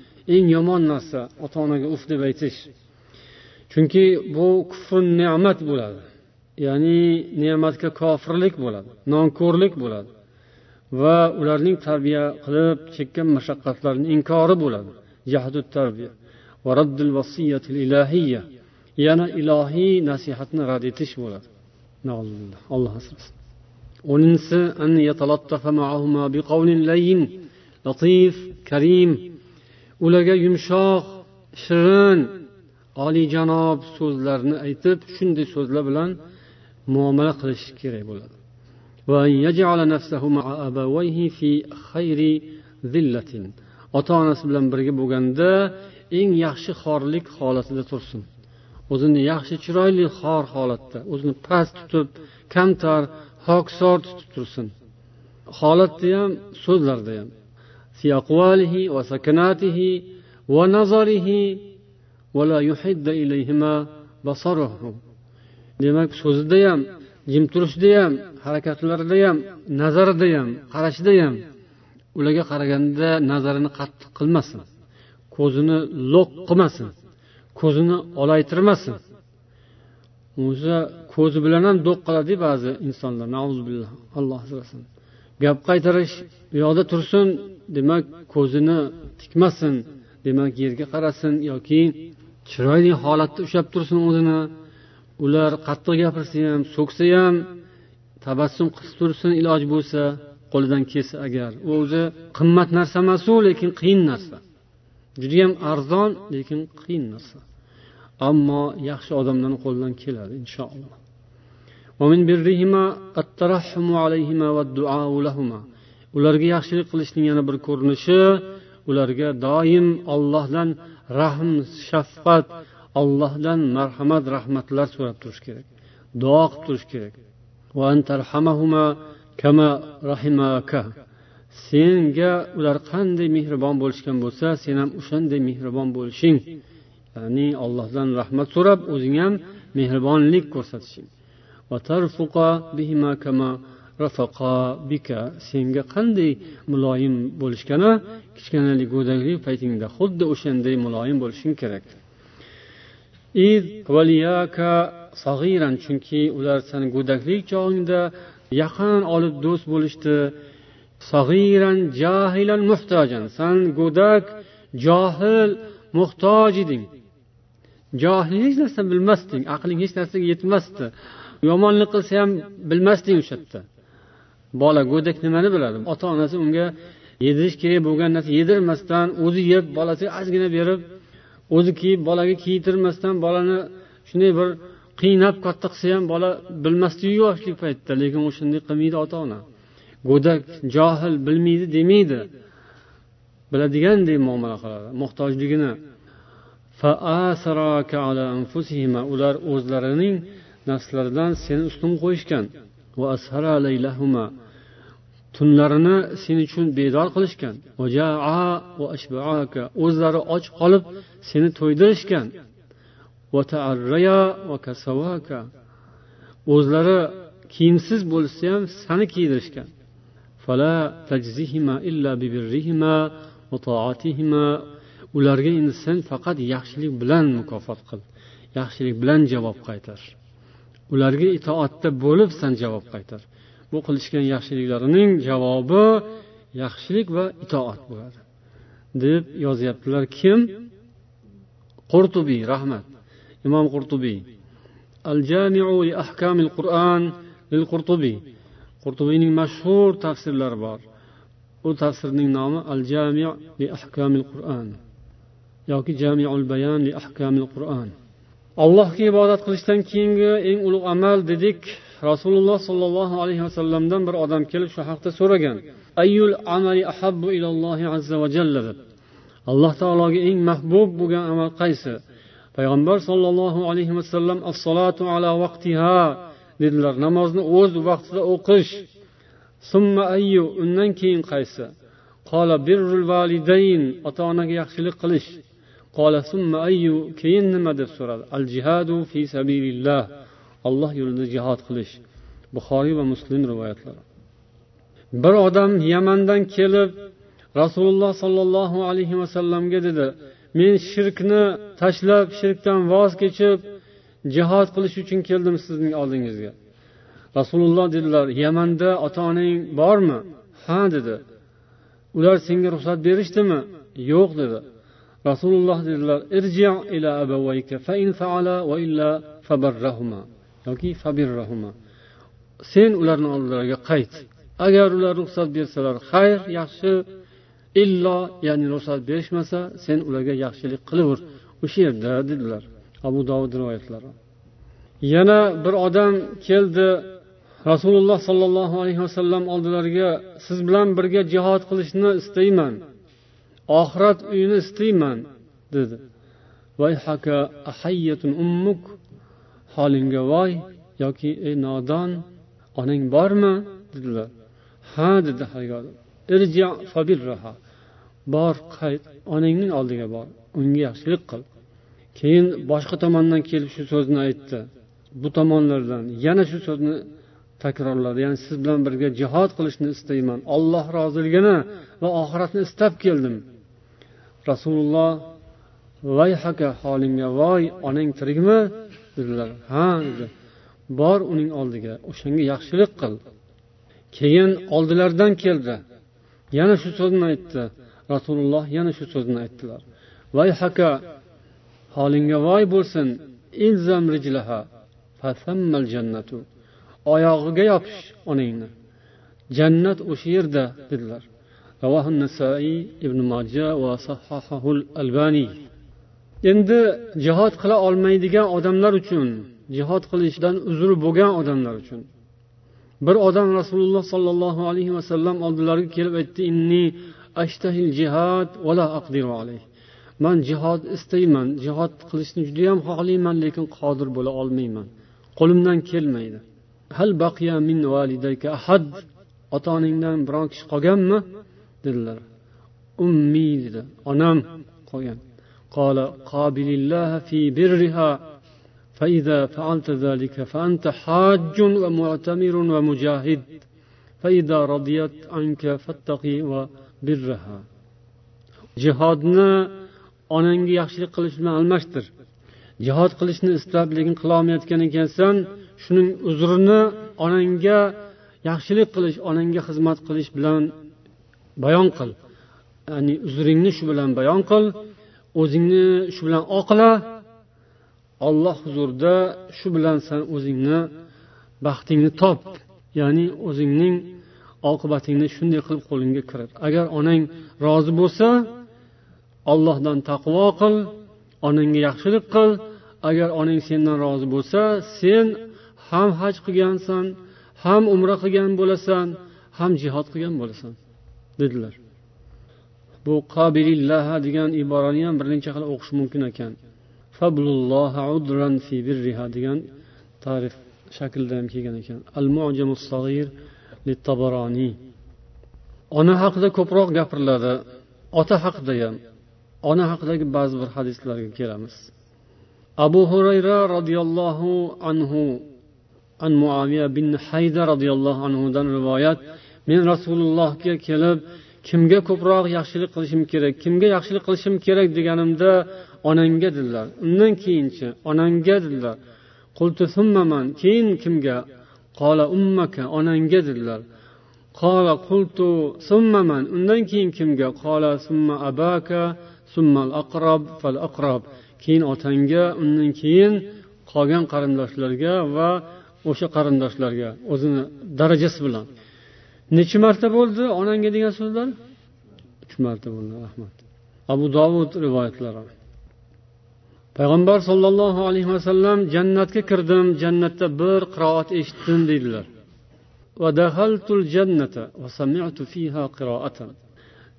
eng yomon narsa ota onaga uf deb aytish. Chunki bu kufr ne'mat bo'ladi. Ya'ni ne'matga kofirlik bo'ladi nonko'rlik bo'ladi. Va ularning tarbiya qilib chekkan mashaqqatlarini inkori bo'ladi. Tarbiya. Yana ilohiy nasihatni rad etish bo'ladi. Alloh asrasin. O'ninchisi latif karim. Ularga yumshoq shirin olijanob so'zlarni aytib shunday so'zlar bilan muomala qilish kerak bo'ladi. Ota onasi bilan birga bo'lganda eng yaxshi xorlik holatida tursin. O'zini yaxshi chiroyli xor holatda o'zini past tutib kamtar hoksor tutib tursin. Holatda ham so'zlarda ham demak so'zida ham jim turishida ham harakatlarida ham nazarida ham qarashida ham ularga qaraganda nazarini qattiq qilmasin. Ko'zini lo'q qilmasin. Ko'zini olaytirmasin. O'zi ko'zi bilan ham do'q qiladi ba'zi insonlar alloh asrasin. Gap qaytarish u yoqda tursin demak ko'zini tikmasin demak yerga qarasin yoki chiroyli holatda ushlab tursin o'zini. Ular qattiq gapirsa ham so'ksa ham tabassum qilib tursin iloji bo'lsa qo'lidan kelsa agar. U o'zi qimmat narsa emasu lekin qiyin narsa. Judayam arzon lekin qiyin narsa. Ammo yaxshi odamlarni qo'lidan keladi inshaalloh. ومن برهما اترحمو عليهما والدعاء ularga yaxshilik qilishning yana bir ko'rinishi ularga doim ollohdan rahm shafqat ollohdan marhamat rahmatlar so'rab turish kerak. Duo qilib turish kerak. Senga ular qanday mehribon bo'lishgan bo'lsa sen ham o'shanday mehribon bo'lishing. Ya'ni allohdan rahmat so'rab o'zing ham mehribonlik ko'rsatishing. Senga qanday muloyim bo'lishgani kichkinalik go'daklik paytingda xuddi o'shanday muloyim bo'lishing kerak. Chunki ular seni go'daklik chog'ingda yaqin olib do'st bo'lishdi. Jahilan san go'dak johil muhtoj eding johil hech narsa bilmasding aqling hech narsaga yetmasdi. Yomonlik qilsa ham bilmasding o'sha yerda. Bola go'dak nimani biladi? Ota onasi unga yedirish kerak bo'lgan narsa yedirmasdan o'zi yeb bolasiga ozgina berib o'zi kiyib bolaga kiydirmasdan bolani shunday bir qiynab katta qilsa ham bola bilmasdiku yoshlik paytida lekin o'shanday qilmaydi ota ona go'dak johil bilmaydi demaydi. Biladiganday muomala qiladi muhtojligini. Ular o'zlarining nafslaridan seni ustun qo'yishgan. Tunlarini sen uchun bedor qilishgan. O'zlari och qolib seni to'ydirishgan. O'zlari kiyimsiz bo'lsa ham sani kiydirishgan. Ularga endi sen faqat yaxshilik bilan mukofot qil yaxshilik bilan javob qaytar. Ularga itoatda bo'lib san javob qaytar. Bu qilishgan yaxshiliklarining javobi yaxshilik va itoat bo'ladi. Deb yozyaptilar kim? Qurtubiy rahmat. Imom qurtubiy. Al jamiu li ahkamil qur'an lil qurtubiy qurtubiyning mashhur tafsirlari bor. U tafsirning nomi al jami li ahkamil qur'an yoki jamiul bayan li ahkamil qur'an. Allohga ibodat qilishdan keyingi eng ulug' amal dedik. Rasululloh sollallohu alayhi vasallamdan bir odam kelib shu haqda so'ragan. Ayyul amali ahabbu ilallohi azza va jalla? deb alloh taologa eng mahbub bo'lgan amal qaysi? Payg'ambar sollallohu alayhi vasallam assalotu ala vaqtiha dedilar. Namozni o'z vaqtida o'qish. Summa ayyu undan keyin qaysi? Qola birrul validayn ota onaga yaxshilik qilish. Keyin nima? deb so'radi. Al jihadu fi sabilillah. Alloh yo'lida jihod qilish. Buxoriy va muslim rivoyatlari. Bir odam yamandan kelib rasululloh sollallohu alayhi vasallamga dedi men shirkni tashlab shirkdan voz kechib jihod qilish uchun keldim sizning oldingizga. Rasululloh dedilar yamanda ota onang bormi? Ha dedi. Ular senga ruxsat berishdimi? Yo'q dedi. Rasululloh dedilar ila fa in faala va illa fabarrahuma. Yoki fabirrahuma. Sen ularni oldilariga qayt. Agar ular ruxsat bersalar xayr yaxshi illo ya'ni ruxsat berishmasa sen ularga yaxshilik qilaver o'sha yerda dedilar abu dovud rivoyatlari. Yana bir odam keldi rasululloh sollallohu alayhi vasallam oldilariga siz bilan birga jihod qilishni istayman. Oxirat uyini istayman dedi. Holingga voy yoki ey nodon onang bormi? dedilar. Ha dedi bor qayt onangning oldiga bor. Unga yaxshilik qil. Keyin boshqa tomondan kelib shu so'zni aytdi. Bu tomonlardan yana shu so'zni takrorladi. Ya'ni siz bilan birga jihod qilishni istayman. Olloh roziligini va oxiratni istab keldim. Rasululloh vayhaka holingga voy onang tirikmi? dedilar. Ha dedi. Bor uning oldiga o'shanga yaxshilik qil. Keyin oldilaridan keldi. Yana shu so'zni aytdi. Rasululloh yana shu so'zni aytdilar. Vayhaka holingga voy bo'lsin ilzam rijlaha jannatu. Oyog'iga yopish onangni. Jannat o'sha yerda dedilar. رواه النسائي ابن ماجه وصححه الألباني endi jihod qila olmaydigan odamlar uchun jihod qilishdan uzr bo'lgan odamlar uchun bir odam rasululloh sollallohu alayhi vasallam oldilariga kelib aytdi inni ashtahil jihad vala aqdiru alayh man jihod istayman jihod qilishni judayam xohlayman lekin qodir bo'la olmayman qo'limdan kelmaydi hal baqiya min validayka ahad ota onangdan biron kishi qolganmi dedilar ummi dedi onam qolgan قال قابل الله في برها فإذا فعلت ذلك فأنت حاج ومعتمر ومجاهد فإذا رضيت عنك فاتقي وبرها jihodni onangga yaxshilik qilish bilan almashtir jihod qilishni istab lekin qilolmayotgan ekansan shuning uzrini onangga yaxshilik qilish onangga xizmat qilish bilan bayon qil. Ya'ni uzringni shu bilan bayon qil o'zingni shu bilan oqla olloh huzurida shu bilan san o'zingni baxtingni top. Ya'ni o'zingning oqibatingni shunday qilib qo'lingga kirit. Agar onang rozi bo'lsa ollohdan taqvo qil onangga yaxshilik qil. Agar onang sendan rozi bo'lsa sen ham haj qilgansan ham umra qilgan bo'lasan ham jihod qilgan bo'lasan. Dedilar. Bu qobilillaha degan iborani ham bir necha xil o'qish mumkin ekan. Degan tarif shaklda ham kelgan ekan. Al sag'ir ona haqida ko'proq gapiriladi ota haqida ham. Ona haqidagi ba'zi bir hadislarga kelamiz. Abu hurayra roziyallohu anhu an muaviya bin hayda roziyallohu anhudan rivoyat men rasulullohga kelib kimga ko'proq yaxshilik qilishim kerak kimga yaxshilik qilishim kerak deganimda onangga dedilar. Undan keyinchi onangga dedilar. Keyin kimga? Qola ummaka onangga dedilar. Qola qultu summaman undan keyin kimga? Qola summa abaka summal aqrob fal aqrob keyin otangga undan keyin qolgan qarindoshlarga va o'sha qarindoshlarga o'zini darajasi bilan. Necha marta bo'ldi onangga degan so'zlar? Uch marta bo'ldi rahmat. Abu dovud rivoyatlari. Payg'ambar sollallohu alayhi vasallam jannatga kirdim jannatda bir qiroat eshitdim deydilar.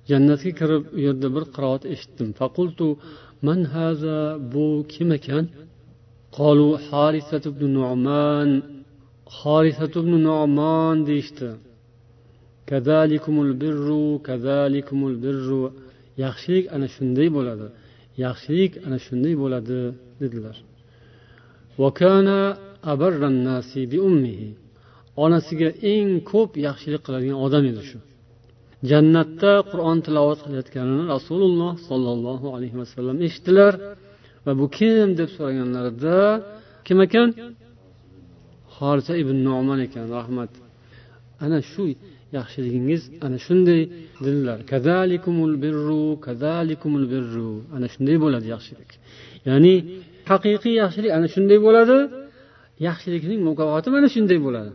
Jannatga kirib u yerda bir qiroat eshitdim. Faqultu man haza bu kim ekan? Qolu harisat ibn nu'man. Harisat ibn nu'man deyishdi. Yaxshilik ana shunday bo'ladi. Yaxshilik ana shunday bo'ladi dedilar. Onasiga eng ko'p yaxshilik qiladigan odam edi shu. Jannatda qur'on tilovat qilayotganini rasululloh sollallohu alayhi vasallam eshitdilar. Va bu kim deb so'raganlarida kim ekan? Horisa ibn noman ekan rahmat. Ana shu yaxshiligingiz ana shunday dedilar. Kazalikumul birru kazalikumul birru. Ana shunday bo'ladi yaxshilik. Ya'ni haqiqiy yaxshilik ana shunday bo'ladi yaxshilikning mukofoti mana shunday bo'ladi.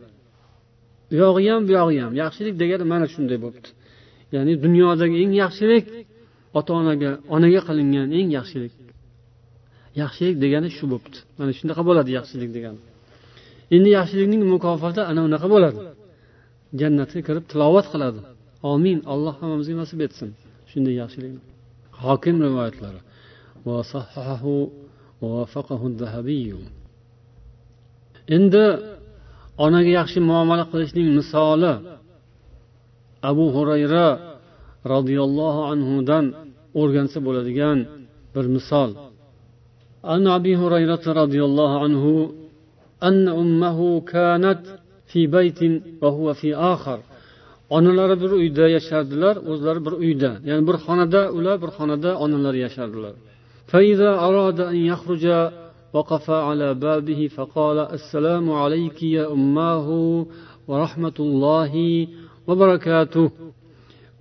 U yog'i ham bu yog'i ham yaxshilik degani mana shunday bo'libdi. Ya'ni dunyodagi eng yaxshilik ota onaga onaga qilingan eng yaxshilik. Yaxshilik degani shu bo'libdi. Mana shunaqa bo'ladi yaxshilik degani. Endi yaxshilikning mukofoti ana unaqa bo'ladi. jannatga kirib tilovat qiladi omin alloh hammamizga nasib etsin shunday yaxshilik hokim rivoyatlari endi onaga yaxshi muomala qilishning misoli abu hurayra roziyallohu anhudan o'rgansa bo'ladigan bir misol عن أبي هريرة رضي الله عنه أن أمه كانت في بيت وهو في آخر onalari bir uyda yashardilar o'zlari bir uyda ya'ni bir xonada ular bir xonada onalari yashardilar فإذا أراد أن يخرج وقف على بابه فقال السلام عليك يا أماه ورحمة الله وبركاته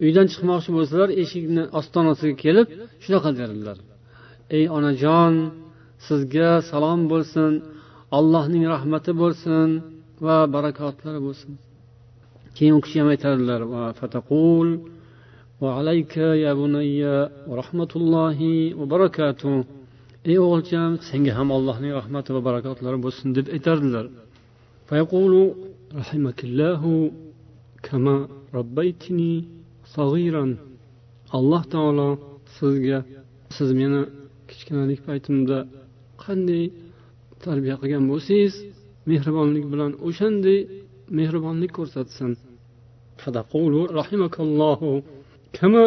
uydan chiqmoqchi bo'lsalar eshikni ostonasiga kelib shunaqa derdilar ey onajon sizga salom bo'lsin allohning rahmati bo'lsin va barakotlari bo'lsin. Keyin u kishi ham aytadilar fataqul vaalayka ya bunayya rahmatullohi va barakatuh. Ey o'g'ilcham senga ham allohning rahmati va barakotlari bo'lsin deb aytardilar. Fayaqulu rahimahillahu kama robbaytini sag'iran alloh taolo sizga siz meni kichkinalik paytimda qanday tarbiya qilgan bo'lsangiz mehribonlik bilan o'shanday mehribonlik ko'rsatsin. Rahimakallohu. Kama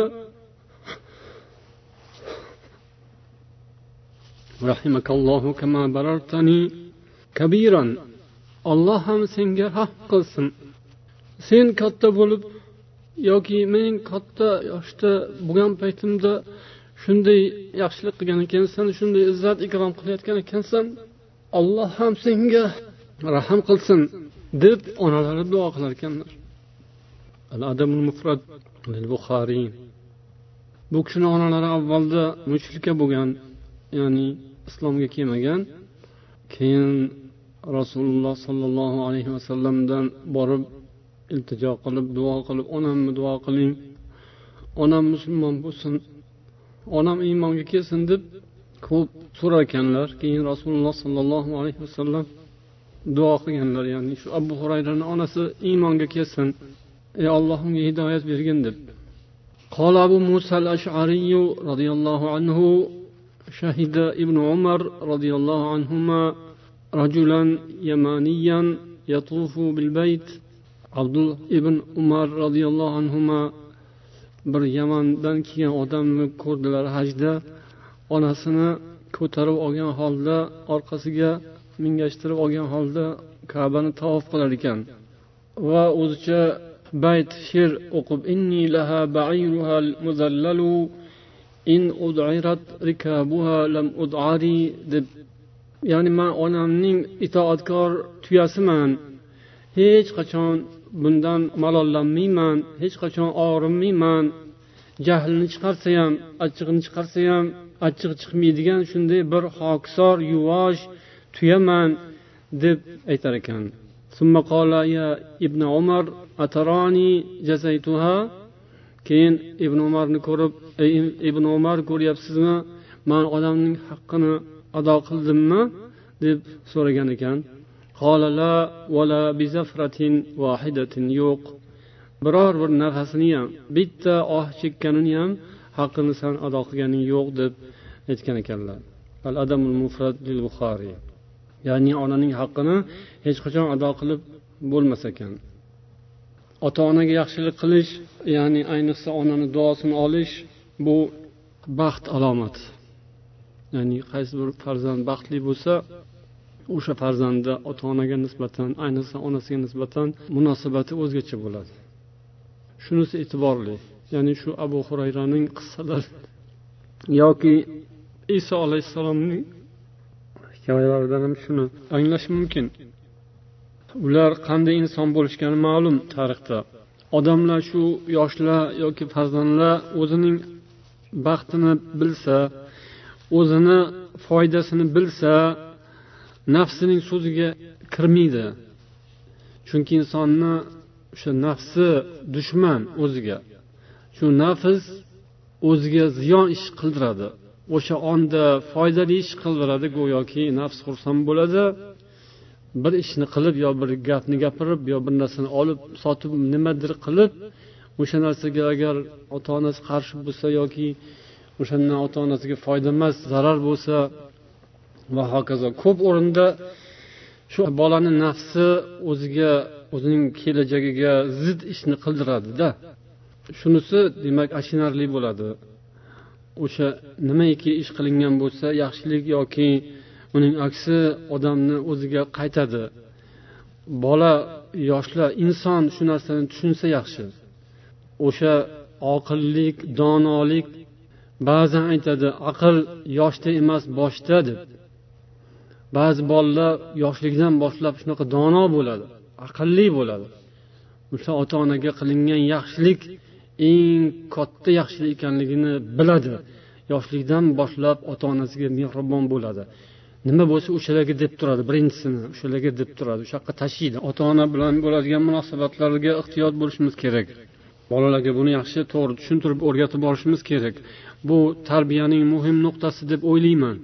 rahimakallohu kama barartani kabiran. Olloh ham senga haq qilsin. Sen katta bo'lib yoki men katta yoshda bo'lgan paytimda shunday yaxshilik qilgan ekansan shunday izzat ikrom qilayotgan ekansan alloh ham senga rahm qilsin deb onalari duo qilar ekanlar buxoriy bu kishini onalari avvalda mushrika bo'lgan ya'ni islomga kelmagan keyin rasululloh sollallohu alayhi vasallamdan borib iltijo qilib duo qilib onamni duo qiling. Onam musulmon bo'lsin onam iymonga kelsin deb ko'p so'rar ekanlar keyin rasululloh sollallohu alayhi vasallam duo qilganlar ya'ni shu abu hurayrani onasi iymonga kelsin ey olloh unga hidoyat bergin deb قال أبو موسى الأشعري رضي الله عنه شهد ابن عمر رضي الله عنهما رجلا يمانيا يطوف بالبيت عبد ابن عمر رضي الله عنهما bir yamandan kelgan odamni ko'rdilar hajda onasini ko'tarib olgan holda orqasiga mingashtirib olgan holda kabani tavof qilar ekan. Va o'zicha bayt she'r o'qib inni laha ba'iruha muzallalu in ud'irat rikabuha lam ud'ari deb ya'ni man onamning itoatkor tuyasiman hech qachon bundan malollanmayman hech qachon og'rinmayman jahlini chiqarsa ham achchig'ini chiqarsa ham achchig'i chiqmaydigan shunday bir hokisor yuvosh tuyaman deb aytar ekan. Ibn umar ataroni jazaytuha? Keyin ibn umarni ko'rib ey ibn umar ko'ryapsizmi? Man odamning haqqini ado qildimmi? deb so'ragan ekan. Yo'q. Biror bir nafasini ham bitta oh chekkanini ham haqqini san ado qilganing yo'q deb aytgan ekanlar. Al adamul mufrat buxoriy ya'ni onaning haqqini hech qachon ado qilib bo'lmas ekan. Ota onaga yaxshilik qilish ya'ni ayniqsa onani duosini olish bu baxt alomati ya'ni qaysi bir farzand baxtli bo'lsa o'sha farzandni ota onaga nisbatan ayniqsa onasiga nisbatan munosabati o'zgacha bo'ladi. Shunisi e'tiborli ya'ni shu abu hurayraning qissalari yoki iso alayhissalomning hikoyalaridan ham shuni anglash mumkin. Ular qanday inson bo'lishgani ma'lum tarixda. Odamlar shu yoshlar yoki farzandlar o'zining baxtini bilsa o'zini foydasini bilsa nafsining so'ziga kirmaydi. Chunki insonni o'sha nafsi dushman o'ziga. Shu nafs o'ziga ziyon ish qildiradi. O'sha onda foydali ish qildiradi go'yoki nafs xursand bo'ladi. Bir ishni qilib yo bir gapni gapirib yo bir narsani olib sotib nimadir qilib o'sha narsaga agar ota onasi qarshi bo'lsa yoki o'shandan ota onasiga foyda emas zarar bo'lsa va hokazo. Ko'p o'rinda shu bolani nafsi o'ziga o'zining kelajagiga zid ishni qildiradida. Shunisi demak achinarli bo'ladi. O'sha nimaiki ish qilingan bo'lsa yaxshilik yoki uning aksi odamni o'ziga qaytadi. Bola yoshlar inson shu narsani tushunsa yaxshi. O'sha oqillik donolik ba'zan aytadi aql yoshda emas boshda deb. Ba'zi bolalar yoshligidan boshlab shunaqa dono bo'ladi aqlli bo'ladi. O'sha ota onaga qilingan yaxshilik eng katta yaxshilik ekanligini biladi. Yoshlikdan boshlab ota onasiga mehribon bo'ladi. Nima bo'lsa o'shalarga deb turadi birinchisini o'shalarga deb turadi. O'sha yoqqa tashiydi. Ota ona bilan bo'ladigan munosabatlarga ehtiyot bo'lishimiz kerak. Bolalarga buni yaxshi to'g'ri tushuntirib o'rgatib borishimiz kerak. Bu tarbiyaning muhim nuqtasi deb o'ylayman.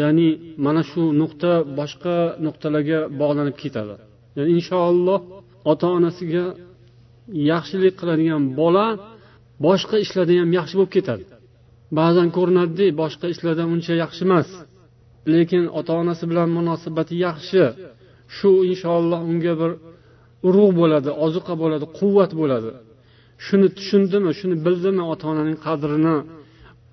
Ya'ni mana shu nuqta boshqa nuqtalarga bog'lanib ketadi. Yani inshaalloh ota onasiga yaxshilik qiladigan bola boshqa ishlarda ham yaxshi bo'lib ketadi. Ba'zan ko'rinadida boshqa ishlarda uncha yaxshi emas. Lekin ota onasi bilan munosabati yaxshi. Shu inshaalloh unga bir urug' bo'ladi ozuqa bo'ladi quvvat bo'ladi. Shuni tushundimi shuni bildimi ota onaning qadrini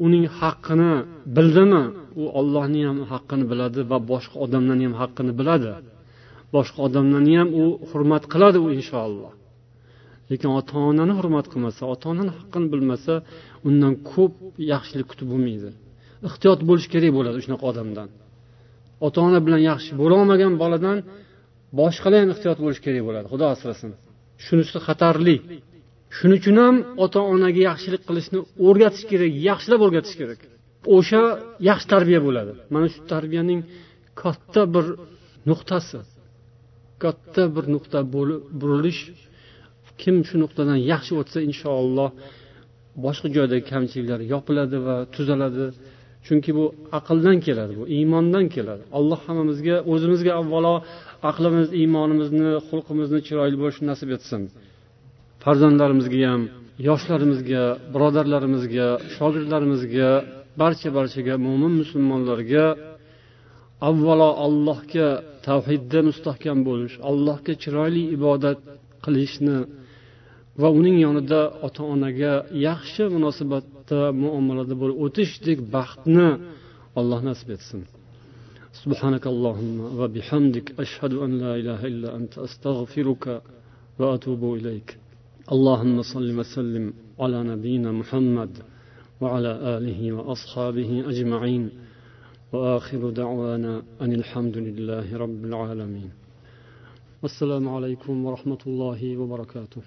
uning haqqini bildimi? U ollohni ham haqqini biladi va boshqa odamlarni ham haqqini biladi. Boshqa odamlarni ham u hurmat qiladi u inshaalloh. Lekin ota onani hurmat qilmasa ota onani haqqini bilmasa undan ko'p yaxshilik kutib bo'lmaydi. Ehtiyot bo'lish kerak bo'ladi shunaqa odamdan. Ota ona bilan yaxshi bo'lolmagan boladan boshqalar ham ehtiyot bo'lish kerak bo'ladi xudo asrasin. Shunisi xatarli. Shuning uchun ham ota onaga yaxshilik qilishni o'rgatish kerak yaxshilab o'rgatish kerak. O'sha yaxshi tarbiya bo'ladi. Mana shu tarbiyaning katta bir nuqtasi katta bir nuqta burilish kim shu nuqtadan yaxshi o'tsa inshaalloh boshqa joydagi kamchiliklar yopiladi va tuzaladi. Chunki bu aqldan keladi bu iymondan keladi. Alloh hammamizga o'zimizga avvalo aqlimiz iymonimizni xulqimizni chiroyli bo'lishini nasib etsin. Farzandlarimizga ham yoshlarimizga birodarlarimizga shogirdlarimizga barcha barchaga mo'min musulmonlarga avvalo allohga tavhidda mustahkam bo'lish allohga chiroyli ibodat qilishni va uning yonida ota onaga yaxshi munosabatda muomalada bo'lib o'tishdek baxtni alloh nasib etsin. سبحانك اللهم وبحمدك أشهد أن لا إله إلا أنت أستغفرك وأتوب إليك اللهم صل وسلم على نبينا محمد وعلى آله وأصحابه أجمعين وآخر دعوانا أن الحمد لله رب العالمين والسلام عليكم ورحمة الله وبركاته